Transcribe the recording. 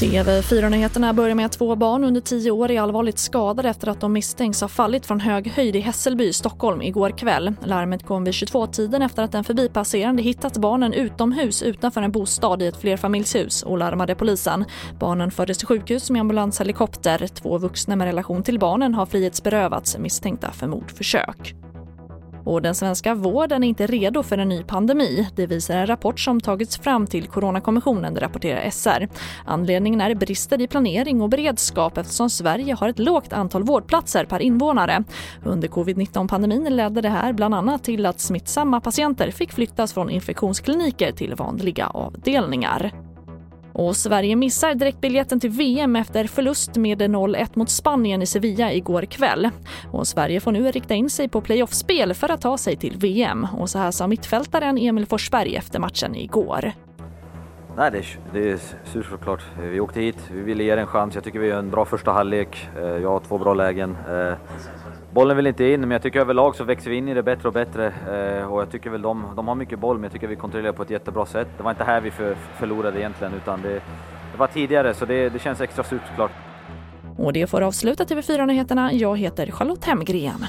TV4-nyheterna börjar med att två barn under tio år är allvarligt skadade efter att de misstänks ha fallit från hög höjd i Hässelby, Stockholm igår kväll. Larmet kom vid 22-tiden efter att en förbipasserande hittat barnen utomhus utanför en bostad i ett flerfamiljshus och larmade polisen. Barnen fördes till sjukhus med ambulanshelikopter. Två vuxna med relation till barnen har frihetsberövats misstänkta för mordförsök. Och den svenska vården är inte redo för en ny pandemi. Det visar en rapport som tagits fram till Coronakommissionen, rapporterar SR. Anledningen är brister i planering och beredskap eftersom Sverige har ett lågt antal vårdplatser per invånare. Under covid-19-pandemin ledde det här bland annat till att smittsamma patienter fick flyttas från infektionskliniker till vanliga avdelningar. Och Sverige missar direktbiljetten till VM efter förlust med 0-1 mot Spanien i Sevilla igår kväll. Och Sverige får nu rikta in sig på playoffspel för att ta sig till VM. Och så här sa mittfältaren Emil Forsberg efter matchen igår. Nej, det är, det är surt såklart. Eh, vi åkte hit, vi ville ge det en chans. Jag tycker vi gör en bra första halvlek. Eh, jag har två bra lägen. Eh, bollen vill inte in, men jag tycker överlag så växer vi in i det bättre och bättre. Och jag tycker väl de, de har mycket boll, men jag tycker vi kontrollerar på ett jättebra sätt. Det var inte här vi för, förlorade egentligen, utan det, det var tidigare, så det, det känns extra surt såklart. Och det får avsluta TV4-nyheterna. Jag heter Charlotte Hemgren.